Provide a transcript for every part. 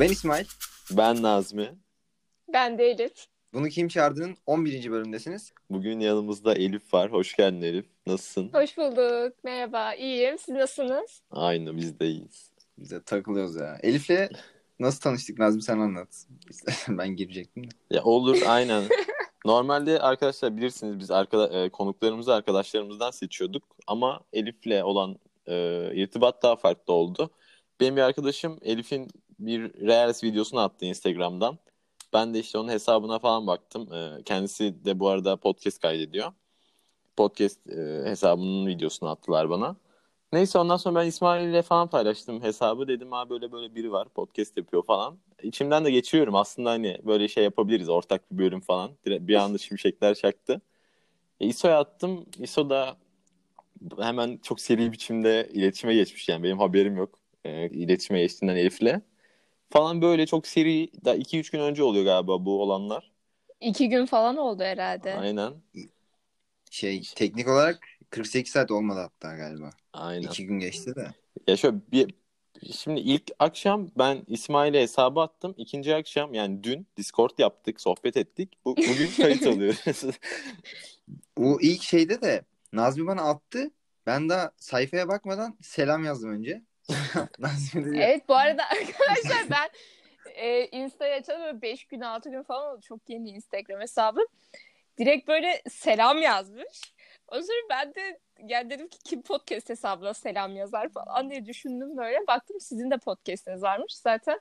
Ben İsmail. Ben Nazmi. Ben de Elif. Bunu Kim Çağırdı'nın 11. bölümdesiniz. Bugün yanımızda Elif var. Hoş geldin Elif. Nasılsın? Hoş bulduk. Merhaba. İyiyim. Siz nasılsınız? Aynı biz de iyiyiz. Biz de takılıyoruz ya. Elif'le nasıl tanıştık Nazmi sen anlat. ben girecektim de. Ya olur aynen. Normalde arkadaşlar bilirsiniz biz arkada, e, konuklarımızı arkadaşlarımızdan seçiyorduk. Ama Elif'le olan e, irtibat daha farklı oldu. Benim bir arkadaşım Elif'in bir Reels videosunu attı Instagram'dan. Ben de işte onun hesabına falan baktım. E, kendisi de bu arada podcast kaydediyor. Podcast e, hesabının videosunu attılar bana. Neyse ondan sonra ben İsmail ile falan paylaştım hesabı. Dedim ha böyle böyle biri var podcast yapıyor falan. İçimden de geçiriyorum aslında hani böyle şey yapabiliriz ortak bir bölüm falan. Bir anda şimşekler çaktı. E, İso'ya attım. İso da hemen çok seri biçimde iletişime geçmiş yani benim haberim yok. E, iletişime geçtiğinden Elif'le. Falan böyle çok seri da 2-3 gün önce oluyor galiba bu olanlar. İki gün falan oldu herhalde. Aynen. Şey teknik olarak 48 saat olmadı hatta galiba. Aynen. İki gün geçti de. Ya şöyle bir şimdi ilk akşam ben İsmail'e hesabı attım. İkinci akşam yani dün Discord yaptık, sohbet ettik. Bu, bugün kayıt alıyoruz. O ilk şeyde de Nazmi bana attı. Ben daha sayfaya bakmadan selam yazdım önce. Evet bu arada arkadaşlar ben e, Insta'ya açalım böyle 5 gün 6 gün falan oldu. Çok yeni Instagram hesabım. Direkt böyle selam yazmış. O sonra ben de yani dedim ki kim podcast hesabına selam yazar falan diye düşündüm böyle. Baktım sizin de podcastiniz varmış zaten.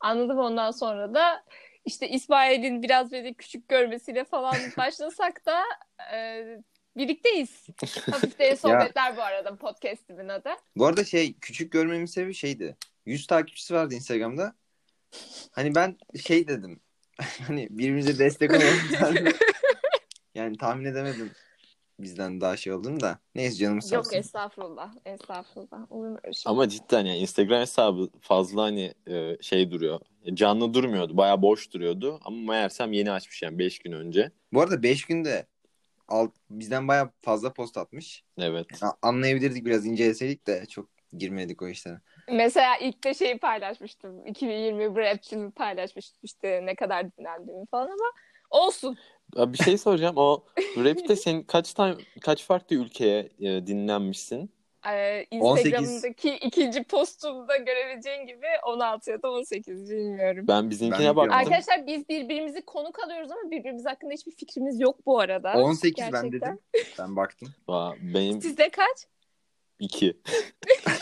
Anladım ondan sonra da işte İsmail'in biraz beni küçük görmesiyle falan başlasak da e, birlikteyiz. Hafif de sohbetler bu arada podcastimin adı. Bu arada şey küçük görmemin sebebi şeydi. 100 takipçisi vardı Instagram'da. Hani ben şey dedim. hani birbirimize destek olalım. yani tahmin edemedim bizden daha şey olduğunu da. Neyse canımız sağ Yok olsun. estağfurullah. Estağfurullah. Olur öyle şey? Ama cidden yani Instagram hesabı fazla hani e, şey duruyor. Canlı durmuyordu. Bayağı boş duruyordu. Ama meğersem yeni açmış yani 5 gün önce. Bu arada 5 günde alt, bizden bayağı fazla post atmış. Evet. A- Anlayabilirdik biraz inceleseydik de çok girmedik o işlere. Mesela ilk de şeyi paylaşmıştım. 2020 Rapçini paylaşmıştım işte ne kadar dinlendiğimi falan ama olsun. Bir şey soracağım. O rapte sen kaç tane kaç farklı ülkeye e, dinlenmişsin? Ee, 18. Instagram'daki ikinci postumda görebileceğin gibi 16 ya da 18 bilmiyorum. Ben bizimkine Ben baktım. Arkadaşlar biz birbirimizi konuk alıyoruz ama birbirimiz hakkında hiçbir fikrimiz yok bu arada. 18 ben Gerçekten. dedim. Ben baktım. Aa, benim Sizde kaç? iki.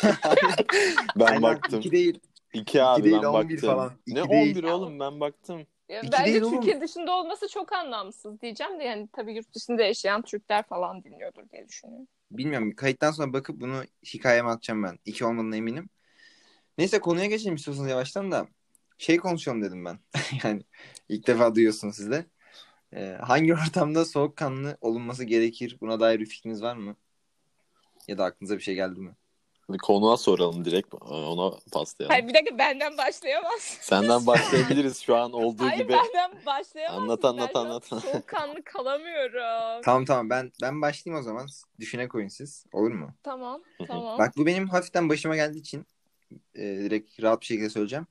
ben Aynen, baktım. iki değil. İki abi değil, ben 11 baktım. falan. Ne İki değil. 11 oğlum ben baktım. İki Bence değil oğlum. Türkiye dışında olması çok anlamsız diyeceğim de yani tabii yurt dışında yaşayan Türkler falan dinliyordur diye düşünüyorum. Bilmiyorum. Kayıttan sonra bakıp bunu hikayeme atacağım ben. İki olmadığına eminim. Neyse konuya geçelim istiyorsanız yavaştan da. Şey konuşalım dedim ben. yani ilk defa duyuyorsunuz siz de. Ee, hangi ortamda soğukkanlı olunması gerekir? Buna dair bir fikriniz var mı? Ya da aklınıza bir şey geldi mi? Konuğa soralım direkt. Ona paslayalım. Hayır bir dakika benden başlayamaz. Senden başlayabiliriz şu an olduğu Hayır gibi. benden başlayamaz. Anlat, anlat, anlat. Soğukkanlı kalamıyorum. Tamam tamam ben ben başlayayım o zaman. Düşüne koyun siz. Olur mu? Tamam tamam. Bak bu benim hafiften başıma geldiği için e, direkt rahat bir şekilde söyleyeceğim.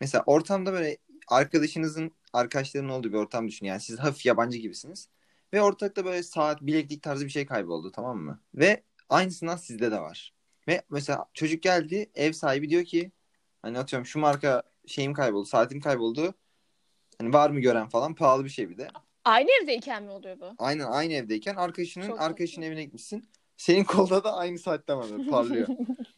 Mesela ortamda böyle arkadaşınızın arkadaşlarının olduğu bir ortam düşün. Yani siz hafif yabancı gibisiniz. Ve ortalıkta böyle saat, bileklik tarzı bir şey kayboldu tamam mı? Ve aynısından sizde de var. Ve mesela çocuk geldi ev sahibi diyor ki hani atıyorum şu marka şeyim kayboldu, saatim kayboldu. Hani var mı gören falan pahalı bir şey bir de. Aynı evdeyken mi oluyor bu? Aynen aynı evdeyken arkadaşının Çok arkadaşının evine gitmişsin. Senin kolda da aynı saatte var böyle parlıyor.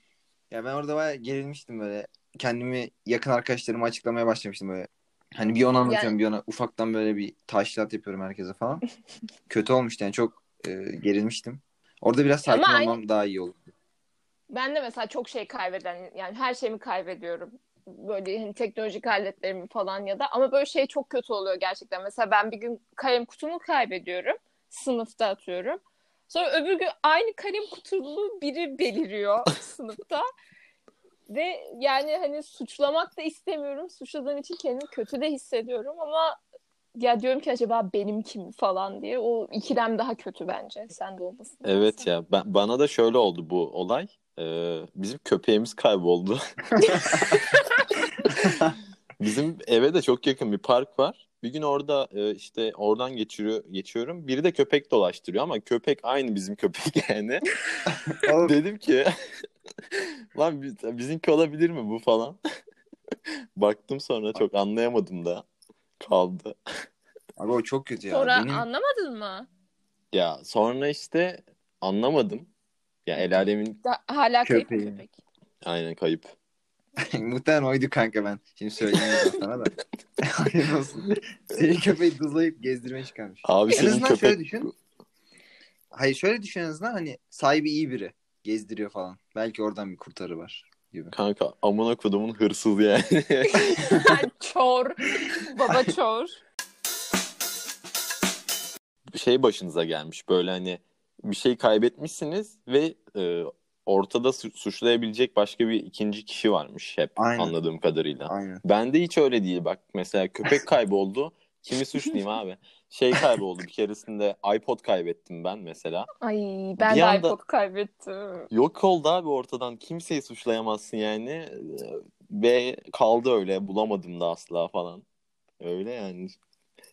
ya ben orada bayağı gerilmiştim böyle. Kendimi yakın arkadaşlarıma açıklamaya başlamıştım böyle. Hani bir ona anlatıyorum bir ona ufaktan böyle bir taşlat yapıyorum herkese falan. Kötü olmuştu yani çok e, gerilmiştim. Orada biraz sakin Ama aynı- olmam daha iyi oldu. Ben de mesela çok şey kaybeden yani her şeyimi kaybediyorum. Böyle hani teknolojik aletlerimi falan ya da ama böyle şey çok kötü oluyor gerçekten. Mesela ben bir gün kalem kutumu kaybediyorum. Sınıfta atıyorum. Sonra öbür gün aynı kalem kutulu biri beliriyor sınıfta. Ve yani hani suçlamak da istemiyorum. Suçladığım için kendimi kötü de hissediyorum ama ya diyorum ki acaba benim kim falan diye. O ikilem daha kötü bence. Sen de olmasın. Evet ya ben, bana da şöyle oldu bu olay. Ee, bizim köpeğimiz kayboldu. Bizim eve de çok yakın bir park var. Bir gün orada e, işte oradan geçiriyor, geçiyorum. Biri de köpek dolaştırıyor ama köpek aynı bizim köpek yani. Dedim ki lan biz- bizimki olabilir mi bu falan. Baktım sonra çok anlayamadım da kaldı. abi o çok kötü ya. Sonra Benim anlamadın mı? Ya sonra işte anlamadım. Ya el alemin Da- hala kayıp mı Köpeği. köpek. aynen kayıp. muhtemelen oydu kanka ben. Şimdi söyleyeyim sana da. Hayır olsun. Senin köpeği dızlayıp gezdirmeye çıkarmış. Abi En senin azından köpek şöyle düşün. Hayır şöyle düşün en azından hani sahibi iyi biri. Gezdiriyor falan. Belki oradan bir kurtarı var gibi. kanka amına kodumun hırsızı yani. çor. Baba çor. şey başınıza gelmiş böyle hani bir şey kaybetmişsiniz ve e, ortada su- suçlayabilecek başka bir ikinci kişi varmış hep Aynen. anladığım kadarıyla. Aynen. Bende hiç öyle değil bak mesela köpek kayboldu kimi suçlayayım abi şey kayboldu bir keresinde iPod kaybettim ben mesela Ay ben Bir de anda- iPod kaybettim. yok oldu abi ortadan kimseyi suçlayamazsın yani Ee, ve kaldı öyle bulamadım da asla falan öyle yani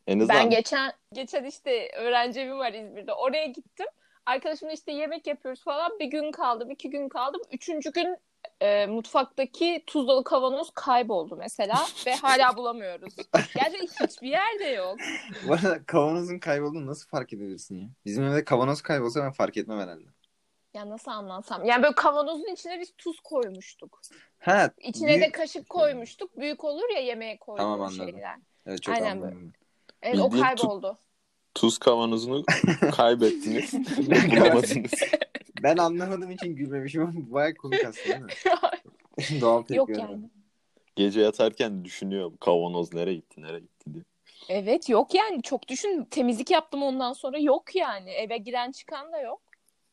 en azından Ben geçen geçen işte öğrenci evim var İzmir'de. Oraya gittim. Arkadaşımla işte yemek yapıyoruz falan. Bir gün kaldım, iki gün kaldım. Üçüncü gün e, mutfaktaki tuz dolu kavanoz kayboldu mesela ve hala bulamıyoruz. Gerçekten hiçbir yerde yok. Bu arada kavanozun kaybolduğunu nasıl fark edebilirsin ya? Bizim evde kavanoz kaybolsa ben fark etmem herhalde. Ya nasıl anlatsam? Yani böyle kavanozun içine biz tuz koymuştuk. Ha, İçine büyük- de kaşık koymuştuk. Büyük olur ya yemeğe koyduğum Tamam, anladım. şeyler. Evet çok Aynen anladım. Evet o Bildiğin kayboldu. Tuz kavanozunu kaybettiniz bulamadınız. Ben anlamadığım için gülmemişim ama bu bayağı komik aslında değil mi? Doğal tepki yok yani. Gece yatarken düşünüyor kavanoz nereye gitti nereye gitti diye. Evet yok yani çok düşün temizlik yaptım ondan sonra yok yani eve giren çıkan da yok.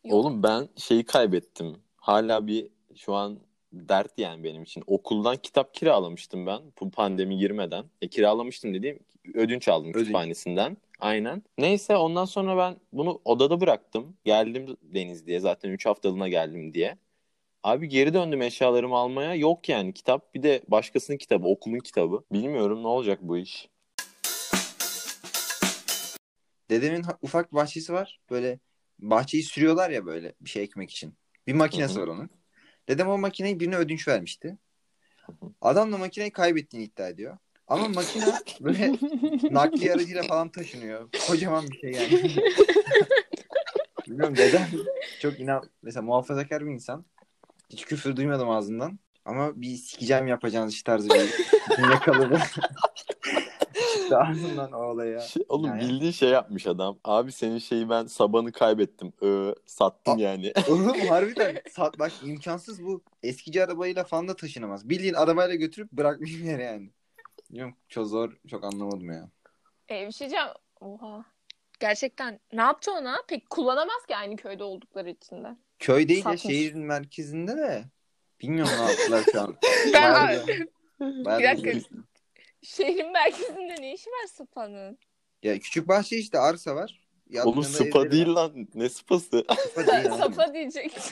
Yok. Oğlum ben şeyi kaybettim. Hala bir şu an dert yani benim için. Okuldan kitap kiralamıştım ben bu pandemi girmeden. E, kiralamıştım dediğim ödünç aldım Ödünç. kütüphanesinden. Aynen. Neyse ondan sonra ben bunu odada bıraktım. Geldim Denizli'ye zaten 3 haftalığına geldim diye. Abi geri döndüm eşyalarımı almaya. Yok yani kitap. Bir de başkasının kitabı, okulun kitabı. Bilmiyorum ne olacak bu iş. Dedemin ha- ufak bahçesi var. Böyle bahçeyi sürüyorlar ya böyle bir şey ekmek için. Bir makinesi var onun. Dedem o makineyi birine ödünç vermişti. Adam da makineyi kaybettiğini iddia ediyor. Ama makine böyle nakliye aracıyla falan taşınıyor. Kocaman bir şey yani. Bilmiyorum dedem çok inan mesela muhafazakar bir insan. Hiç küfür duymadım ağzından. Ama bir sikeceğim yapacağınız iş tarzı bir cümle kalıbı. Çıktı ağzından o olaya. Şey, oğlum Yani- bildiği şey yapmış adam. Abi senin şeyi ben sabanı kaybettim. Ö, sattım A- yani. Oğlum harbiden sat bak imkansız bu eskici arabayla falan da taşınamaz. Bildiğin arabayla götürüp bırakmış bir yere yani. Bilmiyorum çok zor çok anlamadım ya. E, bir şey diyeceğim. Oha. Gerçekten ne yaptı ona? Pek kullanamaz ki aynı köyde oldukları için de. Köy değil ya Satmış. şehrin merkezinde de. Bilmiyorum ne yaptılar şu an. Ben Bayağı Bayağı Bir dakika. şehrin merkezinde ne işi var Sıpa'nın? Ya küçük bahçe işte arsa var. Ya Oğlum spa değil var. lan. Ne spası? Spa değil abi. Sapa diyecektim.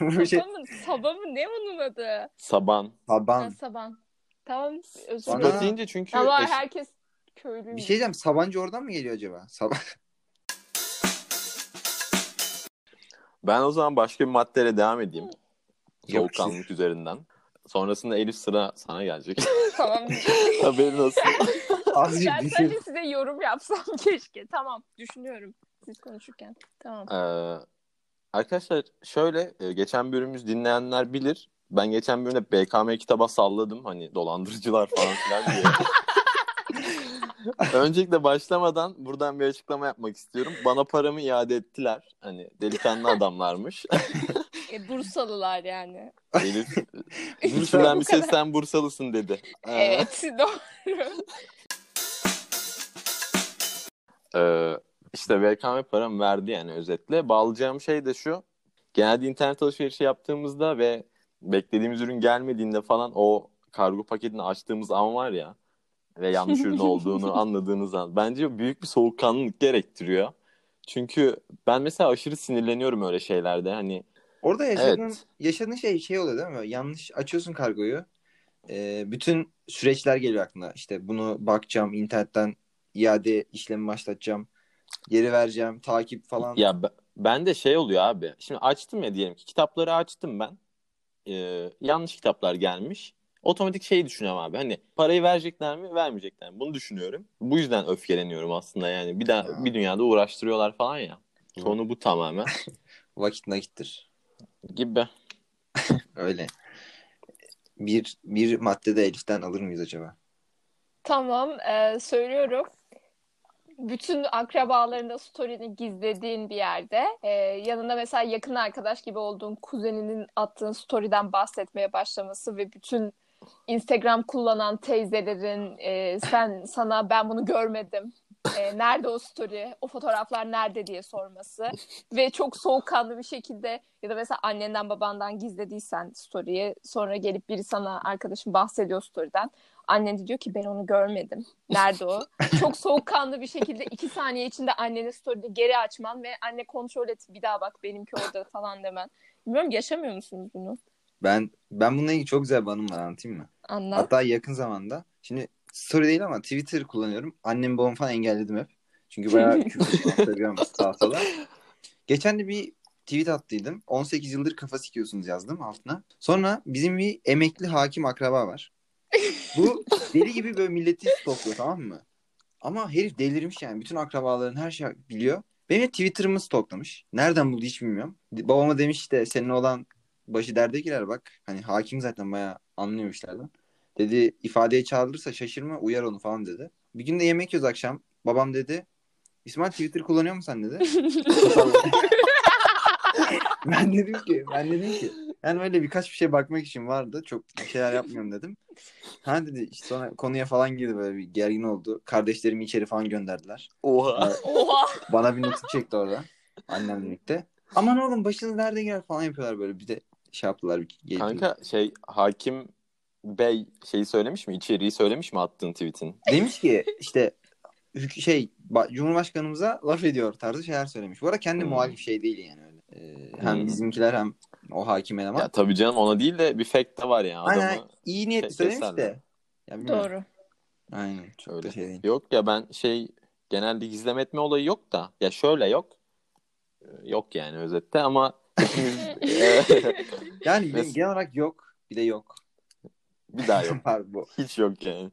Bu şey, Sapa mı? Saba mı? Ne onun adı? Saban. Ha, Saban. Tamam. Özür Bana- dilerim. Deyince çünkü Ama eş- herkes köylü. Bir şey diyeceğim Sabancı oradan mı geliyor acaba? Saban. ben o zaman başka bir maddeyle devam edeyim. Soğukkanlılık üzerinden. Sonrasında Elif sıra sana gelecek. tamam. Haberin olsun. Azıcık ben düşün. sadece size yorum yapsam keşke. Tamam. Düşünüyorum. Siz konuşurken. Tamam. Ee, arkadaşlar şöyle e, geçen bölümümüz dinleyenler bilir. Ben geçen bölümde BKM kitaba salladım hani dolandırıcılar falan filan diye. Öncelikle başlamadan buradan bir açıklama yapmak istiyorum. Bana paramı iade ettiler. Hani delikanlı adamlarmış. E, Bursalılar yani. Elif Bursa- içinden Bu bir ses sen Bursalısın dedi. Ee, Evet. Doğru. Ee, işte VKM paramı verdi yani özetle. Bağlayacağım şey de şu. Genelde internet alışverişi yaptığımızda ve beklediğimiz ürün gelmediğinde falan o kargo paketini açtığımız an var ya ve yanlış ürün olduğunu anladığınız an. Bence büyük bir soğukkanlılık gerektiriyor. Çünkü ben mesela aşırı sinirleniyorum öyle şeylerde. Hani Orada yaşadığın, Evet. yaşadığın şey şey oluyor değil mi? Yanlış açıyorsun kargoyu. e, bütün süreçler geliyor aklına. İşte bunu bakacağım, internetten iade işlemi başlatacağım, geri vereceğim, takip falan. Ya be- ben de şey oluyor abi. Şimdi açtım ya diyelim ki kitapları açtım ben. Ee, yanlış kitaplar gelmiş. Otomatik şeyi düşünüyorum abi. Hani parayı verecekler mi, vermeyecekler mi? Bunu düşünüyorum. Bu yüzden öfkeleniyorum aslında yani. Bir daha bir dünyada uğraştırıyorlar falan ya. Sonu bu tamamen. Vakit nakittir. Gibi. Öyle. Bir, bir maddede Elif'ten alır mıyız acaba? Tamam, e, söylüyorum. Bütün akrabalarında story'ni gizlediğin bir yerde e, yanında mesela yakın arkadaş gibi olduğun kuzeninin attığın story'den bahsetmeye başlaması ve bütün Instagram kullanan teyzelerin e, sen sana ben bunu görmedim. E, nerede o story? O fotoğraflar nerede diye sorması ve çok soğukkanlı bir şekilde ya da mesela annenden babandan gizlediysen story'yi sonra gelip biri sana arkadaşın bahsediyor story'den. Annen de diyor ki ben onu görmedim. Nerede o? Çok soğukkanlı bir şekilde iki saniye içinde annenin story'ini geri açman ve anne kontrol et bir daha bak benimki orada falan demen. Bilmiyorum yaşamıyor musunuz bunu? Ben ben bununla ilgili çok güzel bir anım var anlatayım mı? Anlat. Hatta yakın zamanda şimdi story değil ama Twitter kullanıyorum. Annem babamı falan engelledim hep. Çünkü bayağı küfür sağa sola. Geçen de bir tweet attıydım. 18 yıldır kafa sikiyorsunuz yazdım altına. Sonra bizim bir emekli hakim akraba var. Bu deli gibi böyle milleti stokluyor tamam mı? Ama herif delirmiş yani. Bütün akrabaların her şeyi biliyor. Benim Twitter'ımı stoklamış. Nereden buldu hiç bilmiyorum. Babama demiş işte senin olan başı derde girer bak. Hani hakim zaten bayağı anlıyor işlerden. Dedi ifadeye çağrılırsa şaşırma uyar onu falan dedi. Bir gün de yemek yiyoruz akşam. Babam dedi İsmail Twitter kullanıyor musun sen dedi. ben dedim ki ben dedim ki yani öyle birkaç bir şey bakmak için vardı. Çok bir şeyler yapmıyorum dedim. Ha dedi işte sonra konuya falan girdi böyle bir gergin oldu. Kardeşlerimi içeri falan gönderdiler. Oha. Oha. Bana bir notu çekti orada. Annemle birlikte. Aman oğlum başınız nerede girer falan yapıyorlar böyle. Bir de şey yaptılar. Bir geldi. Kanka şey hakim bey şeyi söylemiş mi? İçeriği söylemiş mi attığın tweetin? Demiş ki işte şey ba- Cumhurbaşkanımıza laf ediyor tarzı şeyler söylemiş. Bu arada kendi Hmm. muhalif şey değil yani öyle. Ee, hem Hmm. bizimkiler hem o hakim eleman. Ya tabii canım ona değil de bir fact de var yani Aynen adamı. iyi niyetli söylemiş keserler. de. Ya bilmiyorum. Doğru. Aynen çok Öyle. şey değil. Yok ya ben şey genelde gizleme etme olayı yok da ya şöyle yok. Ee, Yok yani özette ama hepimiz Yani genel olarak yok. Bir de yok. Bir daha yok. Var bu. Hiç yok yani.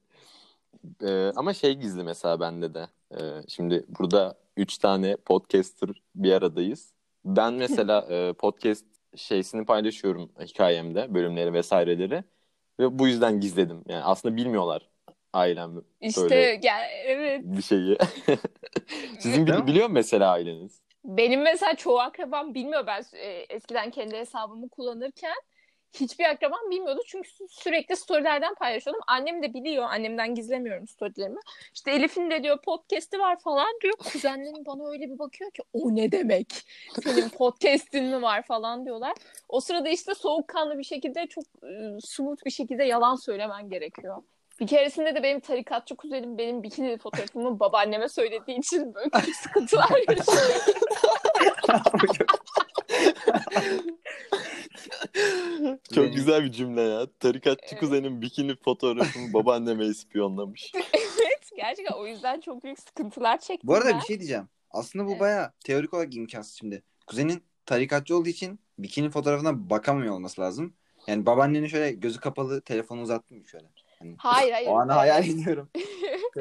Ee, ama şey gizli mesela bende de. Ee, şimdi burada üç tane podcaster bir aradayız. Ben mesela e, podcast şeysini paylaşıyorum hikayemde, bölümleri vesaireleri. Ve bu yüzden gizledim. Yani aslında bilmiyorlar ailem İşte Böyle- gel evet. bir şeyi. Sizin mi? biliyor mu mesela aileniz? Benim mesela çoğu akrabam bilmiyor ben e, eskiden kendi hesabımı kullanırken hiçbir akrabam bilmiyordu çünkü sü- sürekli storylerden paylaşıyordum. Annem de biliyor. Annemden gizlemiyorum storylerimi. İşte Elif'in de diyor podcast'i var falan diyor. Kuzenlerim bana öyle bir bakıyor ki o ne demek? Senin podcast'in mi var falan diyorlar. O sırada işte soğukkanlı bir şekilde çok e, smooth bir şekilde yalan söylemen gerekiyor. Bir keresinde de benim tarikatçı kuzenim benim bikini fotoğrafımı babaanneme söylediği için böyle sıkıntılar yaşıyor. Çok Benim- güzel bir cümle ya. Tarikatçı Evet. kuzenin bikini fotoğrafını babaanneme ispiyonlamış. evet gerçekten o yüzden çok büyük sıkıntılar çektim Bu arada ben. bir şey diyeceğim. Aslında bu Evet. bayağı teorik olarak imkansız şimdi. Kuzenin tarikatçı olduğu için bikini fotoğrafına bakamıyor olması lazım. Yani babaannenin şöyle gözü kapalı telefonu uzattı mı şöyle? Hayır hayır. O anı hayal ediyorum.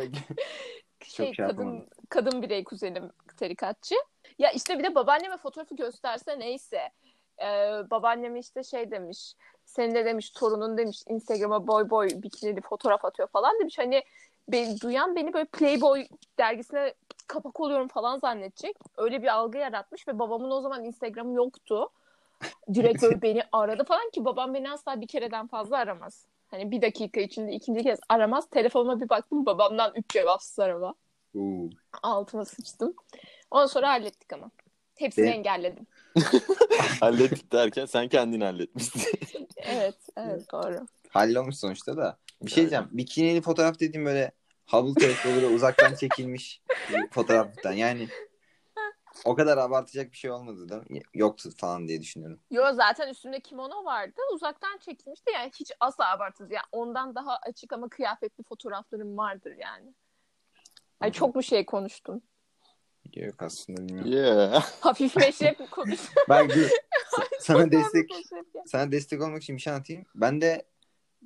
şey, şey kadın yapamadım. kadın birey kuzenim tarikatçı. Ya işte bir de babaanneme fotoğrafı gösterse neyse. Ee, babaannem işte şey demiş. Senin de demiş torunun demiş Instagram'a boy boy bikinili fotoğraf atıyor falan demiş. Hani beni, duyan beni böyle Playboy dergisine kapak oluyorum falan zannedecek. Öyle bir algı yaratmış ve babamın o zaman Instagram'ı yoktu. Direkt böyle beni aradı falan ki babam beni asla bir kereden fazla aramaz. Hani bir dakika içinde ikinci kez aramaz. Telefonuma bir baktım babamdan üç cevapsız arama. Oo. Altıma sıçtım. Ondan sonra hallettik ama. Hepsini Benim- engelledim. Hallettik derken sen kendin halletmişsin. Evet, evet doğru. Hallolmuş sonuçta da. Bir şey diyeceğim. Bikinili fotoğraf dediğim böyle Hubble teleskobuyla uzaktan çekilmiş bir fotoğraftan. Yani o kadar abartacak bir şey olmadı da yoktu falan diye düşünüyorum. Yo zaten üstünde kimono vardı. Uzaktan çekilmişti. Yani hiç asla abartısız. Yani ondan daha açık ama kıyafetli fotoğraflarım vardır yani. Ay çok mu şey konuştum? Yok aslında bilmiyorum. Yeah. Hafif meşrep mi konuştum? Ben dur. sana destek sana destek olmak için bir şey anlatayım. Ben de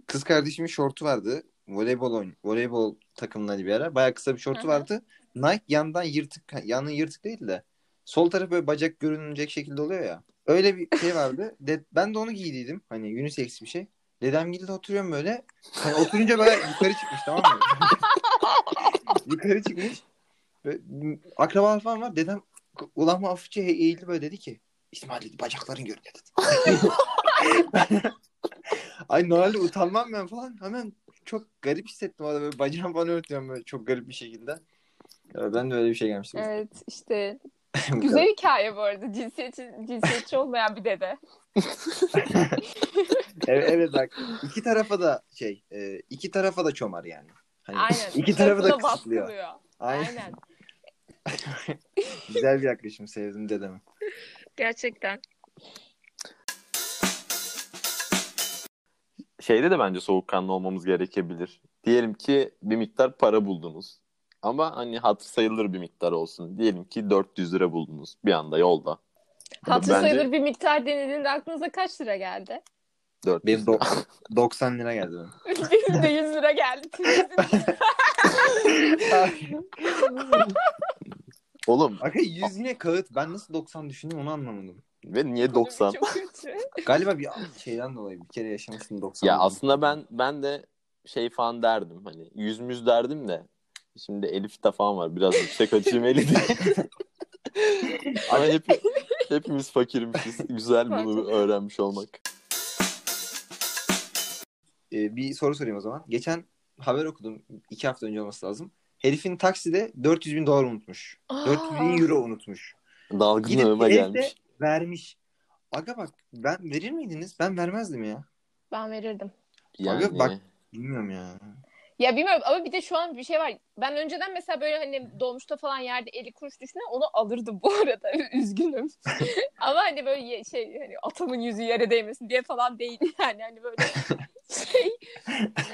kız kardeşimin şortu vardı. Voleybol oyun, voleybol takımları bir ara. Bayağı kısa bir şortu vardı. Nike yandan yırtık, yanın yırtık değil de sol tarafı böyle bacak görünecek şekilde oluyor ya. Öyle bir şey vardı. De, ben de onu giydiydim. Hani unisex bir şey. Dedem gidip oturuyorum böyle. Hani oturunca böyle yukarı çıkmış tamam mı? yukarı çıkmış. Böyle, akrabalar falan var. Dedem ulan hafifçe eğildi böyle dedi ki İsmail dedi bacakların görünüyor dedi. Ay normalde utanmam ben falan. Hemen çok garip hissettim orada böyle bacağım falan örtüyorum böyle çok garip bir şekilde. Ya ben de öyle bir şey gelmiştim. Evet işte güzel hikaye bu arada. Cinsiyetçi, cinsiyetçi olmayan bir dede. evet, evet bak iki tarafa da şey e, iki tarafa da çomar yani. Hani Aynen. iki tarafı da Tarafı kısıtlıyor. Aynen. Aynen. Güzel bir yaklaşım sevdim dedemi. Gerçekten. Şeyde de bence soğukkanlı olmamız gerekebilir. Diyelim ki bir miktar para buldunuz. Ama hani hatır sayılır bir miktar olsun. Diyelim ki 400 lira buldunuz bir anda yolda. Hatır Bence- sayılır bir miktar denildiğinde aklınıza kaç lira geldi? 400 Benim lira. do- 90 lira geldi benim. Benim de 100 lira geldi. Oğlum Aga 100 yine kağıt. Ben nasıl 90 düşündüm onu anlamadım. ve niye 90? Çok kötü. Galiba bir şeyden dolayı bir kere yaşamıştım 90. Ya aslında ben ben de şey falan derdim hani yüz müz derdim de şimdi Elif de falan var biraz yüksek açayım eli diye. Ama hep, hepimiz fakirmişiz. Güzel bunu öğrenmiş olmak. Ee, bir soru sorayım o zaman. Geçen haber okudum. iki hafta önce olması lazım. Herifin takside 400 bin dolar unutmuş. 400 bin euro unutmuş. Dalgın evde gelmiş. vermiş. Aga bak ben verir miydiniz? Ben vermezdim ya. Ben verirdim. Yani Aga bak- Bilmiyorum ya. Ya bilmiyorum ama bir de şu an bir şey var. Ben önceden mesela böyle hani dolmuşta falan yerde 50 kuruş düşünen onu alırdım bu arada. Üzgünüm. ama hani böyle şey hani atamın yüzü yere değmesin diye falan değil yani. Hani böyle şey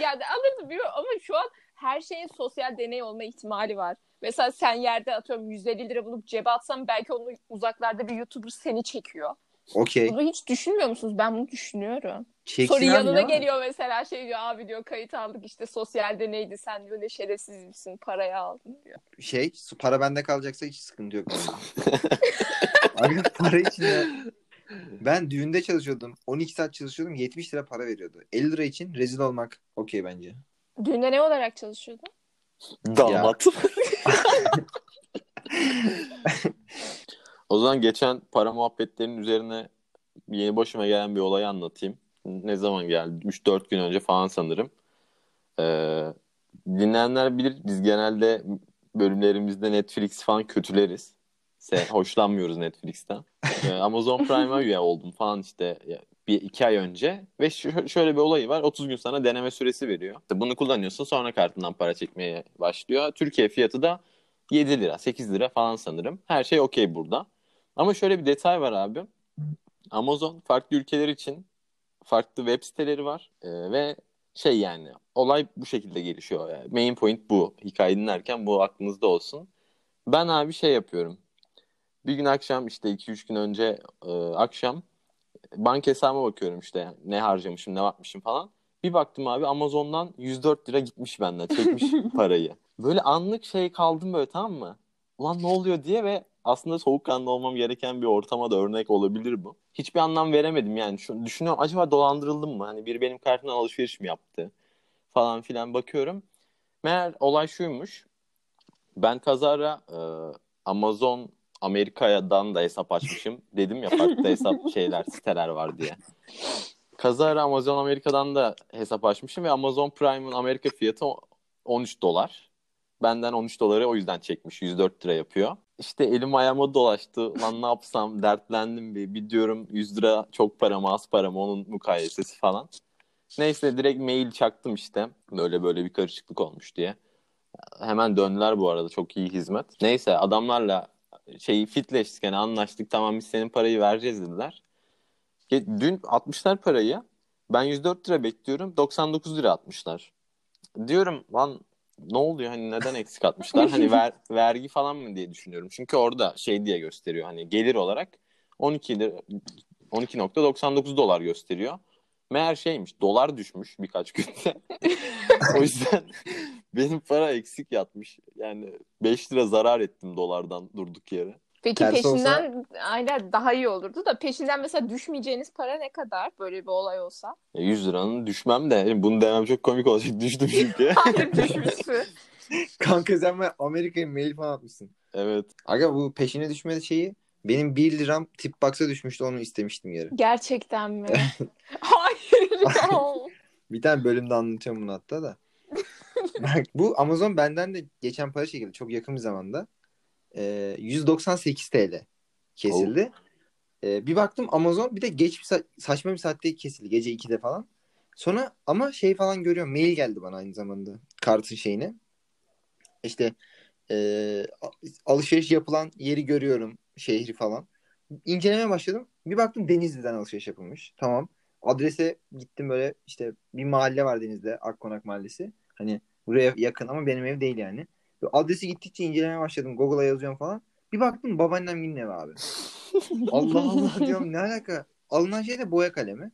yani alırdım bilmiyorum ama şu an her şeyin sosyal deney olma ihtimali var. Mesela sen yerde atıyorum 150 lira bulup cebe atsan belki onu uzaklarda bir YouTuber seni çekiyor. Okey. Bunu hiç düşünmüyor musunuz? Ben bunu düşünüyorum. Çeksin abi yanına ya. geliyor mesela şey diyor abi diyor kayıt aldık işte sosyal deneydi sen diyor ne şerefsiz misin parayı aldın diyor. Şey para bende kalacaksa hiç sıkıntı yok. Aga para için ya. Ben düğünde çalışıyordum. 12 saat çalışıyordum. 70 lira para veriyordu. 50 lira için rezil olmak okey bence. Düğünde ne olarak çalışıyordun? Damat. o zaman geçen para muhabbetlerinin üzerine yeni başıma gelen bir olayı anlatayım. Ne zaman geldi? 3-4 gün önce falan sanırım. Ee, dinleyenler bilir biz genelde bölümlerimizde Netflix falan kötüleriz. Se hoşlanmıyoruz Netflix'ten. Ee, Amazon Prime'a üye oldum falan işte bir iki ay önce ve şöyle bir olayı var 30 gün sana deneme süresi veriyor. Bunu kullanıyorsun sonra kartından para çekmeye başlıyor. Türkiye fiyatı da 7 lira 8 lira falan sanırım. Her şey okey burada. Ama şöyle bir detay var abi. Amazon farklı ülkeler için farklı web siteleri var Ee, ve şey yani olay bu şekilde gelişiyor. Yani main point bu. Hikaye dinlerken bu aklınızda olsun. Ben abi şey yapıyorum. Bir gün akşam işte 2-3 gün önce e, akşam banka hesabıma bakıyorum işte ne harcamışım ne yapmışım falan. Bir baktım abi Amazon'dan 104 lira gitmiş benden çekmiş parayı. Böyle anlık şey kaldım böyle tamam mı? Ulan ne oluyor diye ve aslında soğukkanlı olmam gereken bir ortama da örnek olabilir bu. Hiçbir anlam veremedim yani. Şu, düşünüyorum acaba dolandırıldım mı? Hani biri benim kartımdan alışveriş mi yaptı? Falan filan bakıyorum. Meğer olay şuymuş. Ben kazara e, Amazon Amerika'dan da hesap açmışım. Dedim ya farklı hesap şeyler, siteler var diye. Kazara Amazon Amerika'dan da hesap açmışım ve Amazon Prime'ın Amerika fiyatı 13 dolar. Benden 13 doları o yüzden çekmiş. 104 lira yapıyor. İşte elim ayağıma dolaştı. Lan ne yapsam dertlendim bir. Bir diyorum 100 lira çok para mı az para mı onun mukayesesi falan. Neyse direkt mail çaktım işte. Böyle böyle bir karışıklık olmuş diye. Hemen döndüler bu arada. Çok iyi hizmet. Neyse adamlarla şeyi fitleştik yani anlaştık tamam biz senin parayı vereceğiz dediler. Dün atmışlar parayı. Ben 104 lira bekliyorum. 99 lira atmışlar. Diyorum lan ne oluyor hani neden eksik atmışlar? hani ver, vergi falan mı diye düşünüyorum. Çünkü orada şey diye gösteriyor hani gelir olarak 12 lira 12.99 dolar gösteriyor. Meğer şeymiş dolar düşmüş birkaç günde. o yüzden benim para eksik yatmış. Yani 5 lira zarar ettim dolardan durduk yere. Peki Tersi peşinden olsa... aynen daha iyi olurdu da peşinden mesela düşmeyeceğiniz para ne kadar böyle bir olay olsa? 100 liranın düşmem de bunu demem çok komik olacak düştüm çünkü. Hayır düşmüşsün. Kanka sen Amerika'ya mail falan atmışsın. Evet. Aga bu peşine düşme şeyi benim 1 liram tip box'a düşmüştü onu istemiştim geri. Gerçekten mi? Hayır. bir tane bölümde anlatıyorum bunu hatta da. Bak bu Amazon benden de geçen para çekildi çok yakın bir zamanda. Ee, 198 TL kesildi. Ee, bir baktım Amazon bir de geç bir sa- saçma bir saatte kesildi. Gece 2'de falan. Sonra ama şey falan görüyorum. Mail geldi bana aynı zamanda. Kartın şeyine. İşte e, alışveriş yapılan yeri görüyorum. Şehri falan. İncelemeye başladım. Bir baktım Denizli'den alışveriş yapılmış. Tamam. Adrese gittim böyle işte bir mahalle var Denizli'de. Akkonak Mahallesi. Hani buraya yakın ama benim ev değil yani. Adresi gittikçe incelemeye başladım. Google'a yazıyorum falan. Bir baktım babaannem yine ev abi. Allah Allah diyorum ne alaka? Alınan şey de boya kalemi.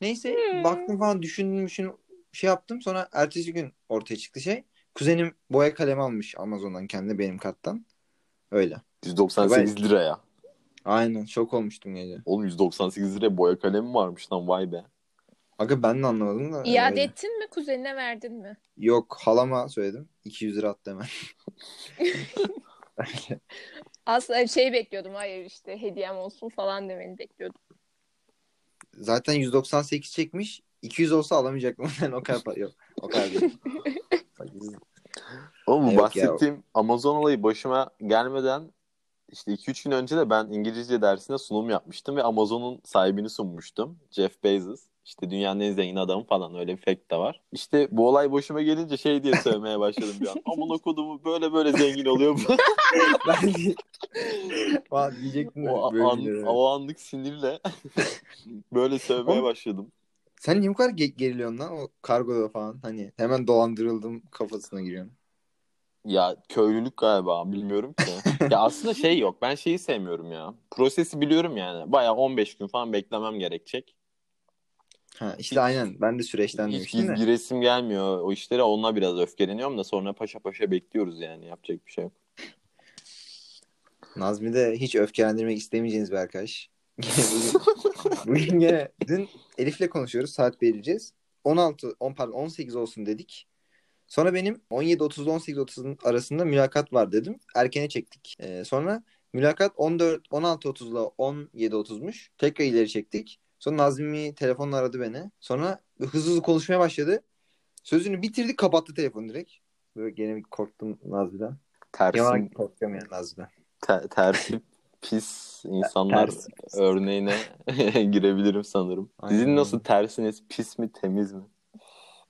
Neyse hmm. baktım falan düşündüm düşündüm şey yaptım. Sonra ertesi gün ortaya çıktı şey. Kuzenim boya kalemi almış Amazon'dan kendi benim kattan. Öyle. 198 ben... liraya. Aynen şok olmuştum gece. Oğlum 198 liraya boya kalemi varmış lan vay be. Aga ben de anlamadım da. İade öyle. ettin mi kuzenine verdin mi? Yok halama söyledim. 200 lira attı hemen. Aslında şey bekliyordum. Hayır işte hediyem olsun falan demeni bekliyordum. Zaten 198 çekmiş. 200 olsa alamayacaktım. Yani o kadar yok. O kadar değil. Oğlum bahsettiğim ya. Amazon olayı başıma gelmeden işte 2-3 gün önce de ben İngilizce dersinde sunum yapmıştım ve Amazon'un sahibini sunmuştum. Jeff Bezos. İşte dünyanın en zengin adamı falan öyle bir fact de var. İşte bu olay başıma gelince şey diye söylemeye başladım bir an. Aman okudumu böyle böyle zengin oluyor bu. ben Falan diyecektim. O, an, o anlık sinirle böyle sövmeye başladım. Sen niye bu kadar geriliyorsun lan o kargoda falan? Hani hemen dolandırıldım kafasına giriyorsun. Ya köylülük galiba bilmiyorum ki. ya aslında şey yok. Ben şeyi sevmiyorum ya. Prosesi biliyorum yani. Baya 15 gün falan beklemem gerekecek. Ha, işte hiç, aynen ben de süreçten hiç, demiştim de. giresim gelmiyor o işlere onunla biraz öfkeleniyorum da sonra paşa paşa bekliyoruz yani yapacak bir şey yok. Nazmi de hiç öfkelendirmek istemeyeceğiniz bir arkadaş. bugün, gene dün Elif'le konuşuyoruz saat vereceğiz. 16 10 pardon 18 olsun dedik. Sonra benim 17.30 ile 18.30'un arasında mülakat var dedim. Erkene çektik. Ee, sonra mülakat 14 16.30 ile 17.30'muş. Tekrar ileri çektik. Sonra Nazmi telefonla aradı beni. Sonra hızlı hızlı konuşmaya başladı. Sözünü bitirdi kapattı telefonu direkt. Böyle gene bir korktum Nazmi'den. Tersin. korkuyorum yani Nazmi'den. Ter, tersi pis insanlar ters. örneğine girebilirim sanırım. Aynen. Sizin nasıl tersiniz? Pis mi temiz mi?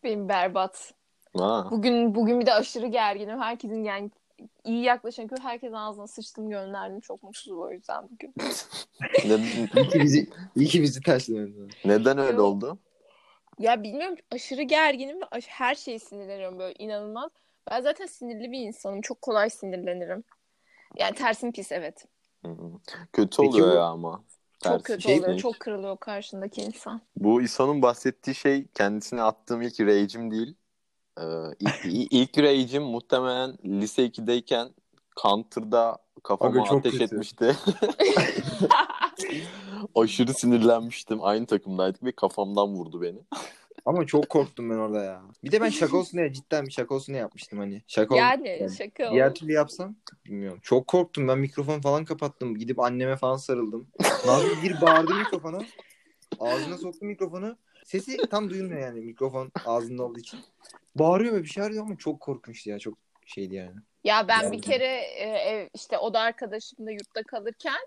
Benim berbat. Aa. Bugün bugün bir de aşırı gerginim. Herkesin yani iyi yaklaşan köy herkes ağzına sıçtım gönderdim. Çok mutsuzum o yüzden bugün. iyi ki bizi, iyi ki bizi terslemedin. Neden öyle Yok. oldu? Ya bilmiyorum aşırı gerginim ve her şeyi sinirleniyorum böyle inanılmaz. Ben zaten sinirli bir insanım. Çok kolay sinirlenirim. Yani tersim pis evet. Kötü Peki oluyor bu... ya ama. Çok kötü şey oluyor. Çok kırılıyor karşındaki insan. Bu İsa'nın bahsettiği şey kendisine attığım ilk rage'im değil. Ee, ilk, muhtemelen lise 2'deyken Counter'da kafama Abi ateş kötü. etmişti. Aşırı sinirlenmiştim. Aynı takımdaydık ve kafamdan vurdu beni. Ama çok korktum ben orada ya. Bir de ben şaka olsun diye cidden bir şaka olsun diye yapmıştım hani. Şaka yani, yani şaka Diğer türlü yapsam bilmiyorum. Çok korktum. Ben mikrofon falan kapattım. Gidip anneme falan sarıldım. Nazlı bir bağırdı mikrofona. Ağzına soktu mikrofonu. Sesi tam duyulmuyor yani mikrofon ağzında olduğu için. Bağırıyor ve bir şey arıyor ama çok korkunçtu ya. Çok şeydi yani. Ya ben yani. bir kere e, ev işte oda arkadaşımla yurtta kalırken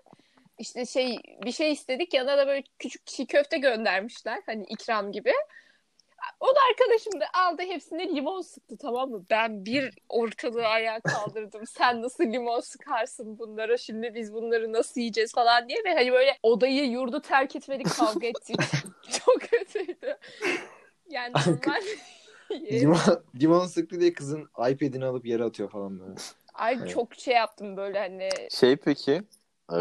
işte şey bir şey istedik yanına da böyle küçük çiğ köfte göndermişler hani ikram gibi. O da arkadaşım da aldı hepsine limon sıktı tamam mı? Ben bir ortalığı ayağa kaldırdım. Sen nasıl limon sıkarsın bunlara? Şimdi biz bunları nasıl yiyeceğiz falan diye. Ve hani böyle odayı yurdu terk etmedik kavga ettik. Çok kötüydü. Yani normal. Limon, limon sıktı diye kızın iPad'ini alıp yere atıyor falan böyle. Ay Evet. çok şey yaptım böyle hani. Şey peki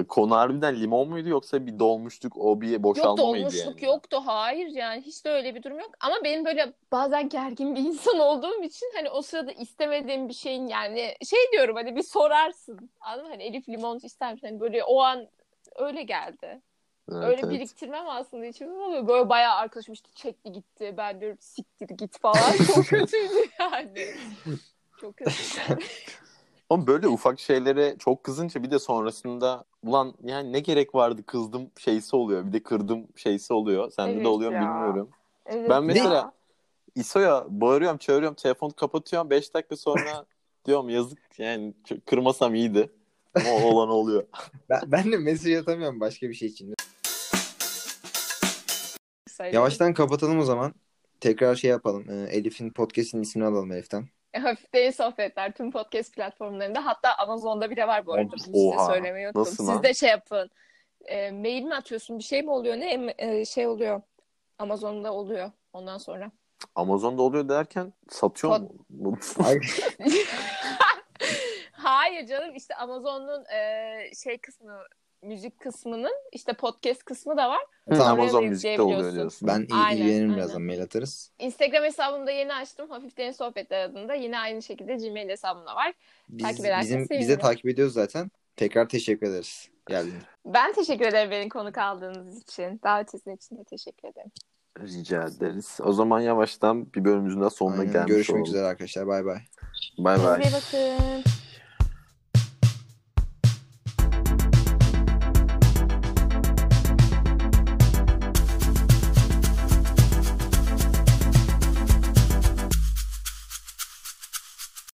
konu harbiden limon muydu yoksa bir dolmuşluk o bir Yok boşalma mıydı dolmuşluk yani? yoktu hayır yani hiç de öyle bir durum yok. Ama benim böyle bazen gergin bir insan olduğum için hani o sırada istemediğim bir şeyin yani şey diyorum hani bir sorarsın. Anladın mı? Hani Elif limon ister misin? Hani böyle o an öyle geldi. Evet, öyle evet. biriktirmem aslında içimde ama böyle bayağı arkadaşım işte çekti gitti. Ben diyorum siktir git falan. Çok kötüydü yani. Çok kötüydü. Ama böyle ufak şeylere çok kızınca bir de sonrasında ulan yani ne gerek vardı kızdım şeysi oluyor. Bir de kırdım şeysi oluyor. Sende Evet de oluyor mu ya. bilmiyorum. Evet Ben ya. mesela İso'ya bağırıyorum çağırıyorum telefonu kapatıyorum 5 dakika sonra diyorum yazık yani kırmasam iyiydi. Ama o olan oluyor. Ben, ben de mesaj atamıyorum başka bir şey için. Yavaştan kapatalım o zaman. Tekrar şey yapalım. Ee, Elif'in podcast'in ismini alalım Elif'ten. Hafif değil sohbetler tüm podcast platformlarında hatta Amazon'da bile var bu arada. Bunu size söylemeyi unuttum. Nasıl Siz lan? de şey yapın. E, mail mi atıyorsun? Bir şey mi oluyor? Ne e, şey oluyor? Amazon'da oluyor ondan sonra. Amazon'da oluyor derken satıyor mu? Bu- Ay, Hayır canım işte Amazon'un e, şey kısmı müzik kısmının işte podcast kısmı da var. Tamam, oraya Müzik'te oluyor diyorsun. ben ilgilenirim aynen. birazdan mail atarız. Instagram hesabımda yeni açtım. Hafif Derin Sohbetler adında. Yine aynı şekilde Gmail hesabımda var. Biz, Takip ederseniz bizim, sevinirim. bize takip ediyoruz zaten. Tekrar teşekkür ederiz. Geldin. Ben teşekkür ederim beni konuk aldığınız için. Davetiniz için de teşekkür ederim. Rica ederiz. O zaman yavaştan bir bölümümüzün daha sonuna Aynen. gelmiş Görüşmek olalım. üzere arkadaşlar. Bay bay. Bay bay. Kendinize bakın.